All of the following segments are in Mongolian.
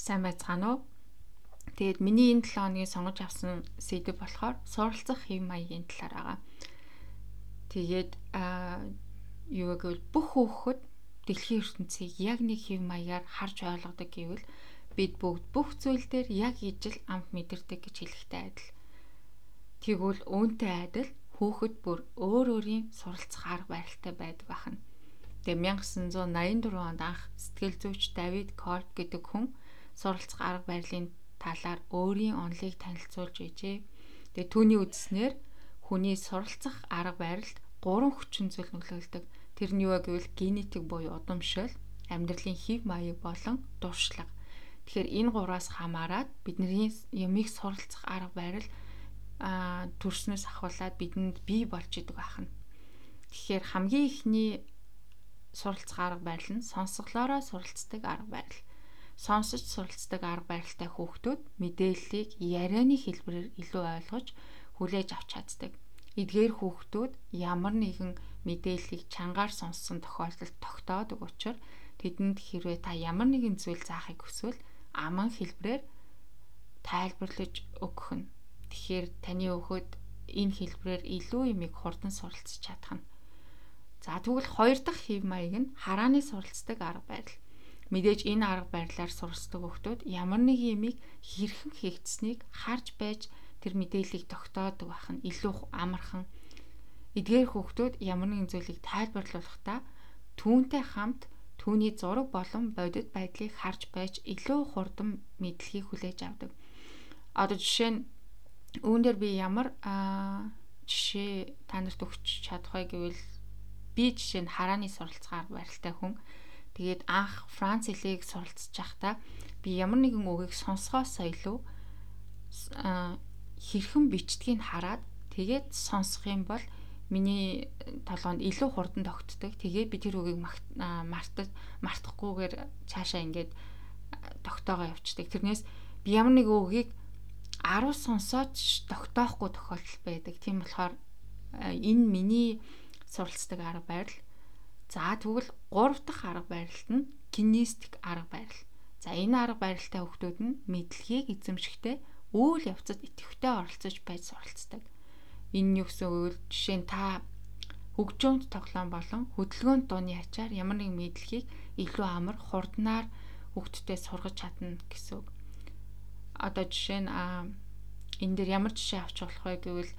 Сайн байцгаана уу? Тэгээд миний энэ 7 хоногийн сонгож авсан сэдв болохоор суралцах хэв маягийн талаар байгаа. Тэгээд аа юу гэвэл бүх хүүхэд дэлхийн ертөнцийг яг нэг хэв маягаар харж ойлгодог гэвэл бид бүгд бүх зүйл дээр яг ижил амт мэдэрдэг гэж хэлэхтэй адил. Тэгвэл үүнтэй адил хүүхэд бүр өөр өөрийн суралцах арга барилтай байдаг бахна. Тэгээ 1984 онд анх сэтгэл зүйч Давид Корт гэдэг хүн суралцах арга барилын талаар өөрийн онолыг танилцуулж ижээ. Тэгээ түүний үздснээр хүний суралцах арга барилд гурван хүчин зүйл нөлөөлдөг. Тэр нь юу вэ гэвэл генетик буюу удамшил, амьдралын хэв маяг болон дуршлага. Тэгэхээр энэ гураас хамаарат бидний ямиг суралцах арга барил а төрснөөс ахуулаад бидэнд бий болж идэг байна. Тэгэхээр хамгийн ихний суралцах арга барил нь сонсголоороо суралцдаг арга барил сонсож суралцдаг арга барилтай хүүхдүүд мэдээллийг ярианы хэлбэрээр илүү ойлгож хүлээж авч чаддаг. Эдгээр хүүхдүүд ямар нэгэн мэдээллийг чангаар сонссон тохиолдолд тогтоодог учраас тэдэнд хэрвээ та ямар нэгэн зүйл заахыг хүсвэл аман хэлбэрээр тайлбарлаж өгөх нь. Тэгэхээр таны хүүхэд энэ хэлбэрээр илүү юмыг хурдан суралцж чадах нь. За тэгвэл хоёр дахь хэв маяг нь харааны суралцдаг арга барил Мэдээж энэ арга барилаар сурсдаг хүмүүс ямар нэг юмыг хэрхэн хийгдсэнийг харж байж тэр мэдээллийг тогтоодог байх нь илүү амархан. Эдгээр хүмүүс ямар нэгэн зүйлийг тайлбарлуулахдаа түүнтэй хамт түүний зураг болон бодит байдлыг харж байж илүү хурдан мэдлэгийг хүлээж авдаг. Одоо жишээ нь үүн дээр би ямар жишээ та нарт өгч чадах вэ гэвэл би жишээ нь харааны суралцгаар барилтай хүн Тэгээд анх Франц хэлийг суралцж байхдаа би ямар нэгэн үгийг сонсгоосоо илүү хэрхэн бичдгийг хараад тэгээд сонсох юм бол миний толгойд илүү хурдан тогтдог. Тэгээд би тэр үгийг мартаж мартахгүйгээр цаашаа ингээд тогтоогоо явцдаг. Тэрнээс би ямар нэг үгийг 10 сонсоод тогтоохгүй тохиолдол байдаг. Тийм болохоор энэ миний суралцдаг арга байл За тэгвэл гурав дахь арга барилт нь кинестик арга барил. За энэ арга барилтай хүмүүс нь мэдлэгийг эзэмшихтэй үйл явцад идэвхтэй оролцож байж суралцдаг. Энэ юу гэсэн үг вэ? Жишээ нь та хөгжөөнд тоглоом болон хөдөлгөөнд дууны ачаар ямар нэг мэдлэгийг илүү амар хурднаар хүүхдтэй сургаж чадна гэсэн үг. Одоо жишээ нь энэ дээр ямар жишээ авч болох вэ гэвэл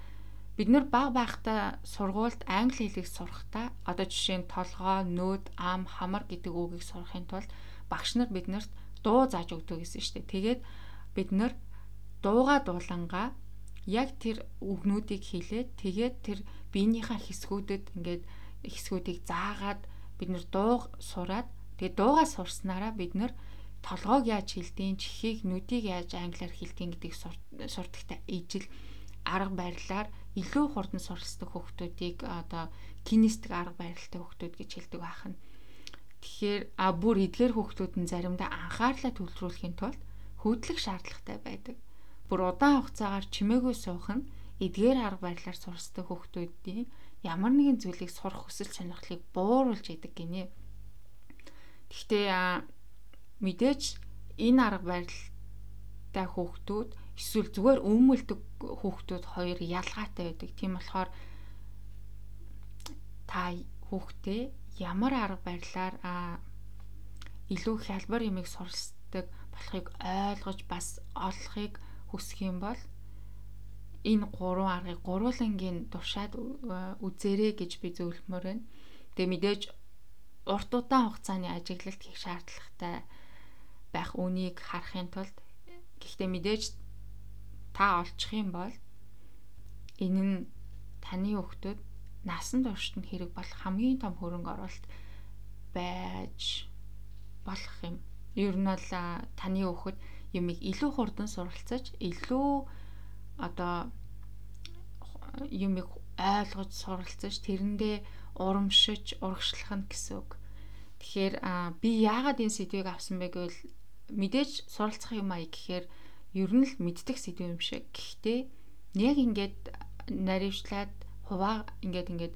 бид нар баг байхдаа сургуульд англи хэлийг сурахдаа одоо жишээ нь толгоо, нөөд, ам, хамар гэдэг үгийг сурахын тулд багш нар биднэрт дуу зааж өгдөг гэсэн шүү дээ. Тэгээд бид нар дууга дуулангаа яг тэр үгнүүдийг хэлээд тэгээд тэр биенийхээ хэсгүүдэд ингээд хэсгүүдийг заагаад бид нар дуу сураад тэгээд дуугаа сурснараа бид нар толгоог яаж хэлдэйн, чихийг, нүдийг яаж англиар хэлдэйн гэдгийг сурдагтай ижил арга барилаар илүү хурдан суралцдаг хүүхдүүдийг одоо кинестик арга барилтай хүүхдүүд гэж хэлдэг байхна. Тэгэхээр а бүр эдгээр хүүхдүүд нь заримдаа анхаарлаа төвлөрүүлэхийн тулд хөдлөх шаардлагатай байдаг. Бүр удаан хугацаагаар чимээгүй суух нь эдгээр арга барилаар суралцдаг хүүхдүүдийн ямар нэгэн зүйлийг сурах хүсэл сонирхлыг бууруулж идэг гинэ. Гэхдээ мэдээж энэ арга барилтай хүүхдүүд эсвэл зүгээр өмөлдөг хүүхдүүд хоёр ялгаатай байдаг. Тийм болохоор та хүүхдээ ямар арга барилаар илүү хялбар юмыг суралцдаг болохыг ойлгож бас олохыг хүсэх юм бол энэ гурван аргыг гурвуулангийн туршаад үзээрэй гэж би зөвлөмөр байна. Тэгээ мэдээж урт удаан хугацааны ажиглалт хийх шаардлагатай байх үнийг харахын тулд гэхдээ мэдээж та олчих юм бол энэ нь таны хүүхдүүд насан туршид хэрэг болох хамгийн том хөрөнгө оруулалт байж болох юм. Ер нь бол таны хүүхэд юмыг илүү хурдан суралцаж, илүү одоо юмыг ойлгож суралцаж, тэрэндээ урамшиж, урагшлах нь гэсэн үг. Тэгэхээр би яагаад энэ сэдвийг авсан бэ гэвэл мэдээж суралцах юм аа гэхээр ер нь л мэддэг сэдв юм шиг. Гэхдээ яг ингээд наривчлаад хуваа ингээд ингээд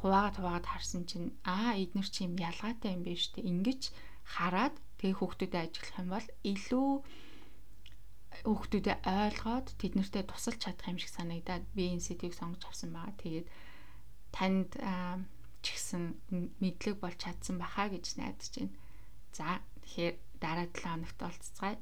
хуваагаад хуваагаад харсан чинь аа эднэр чи юм ялгаатай юм шүү дээ. Ингиж хараад тэгээ хүүхдүүдэд ажиллах юм бол илүү хүүхдүүдэд ойлгоод тэднэртэй тусалж чадах юм шиг санагдаад би энэ сэдвийг сонгож авсан байгаа. Тэгээд танд ч гэсэн мэдлэг болж чадсан баха гэж найдаж байна. За тэгэхээр дараа 7 хоногт олцгаая.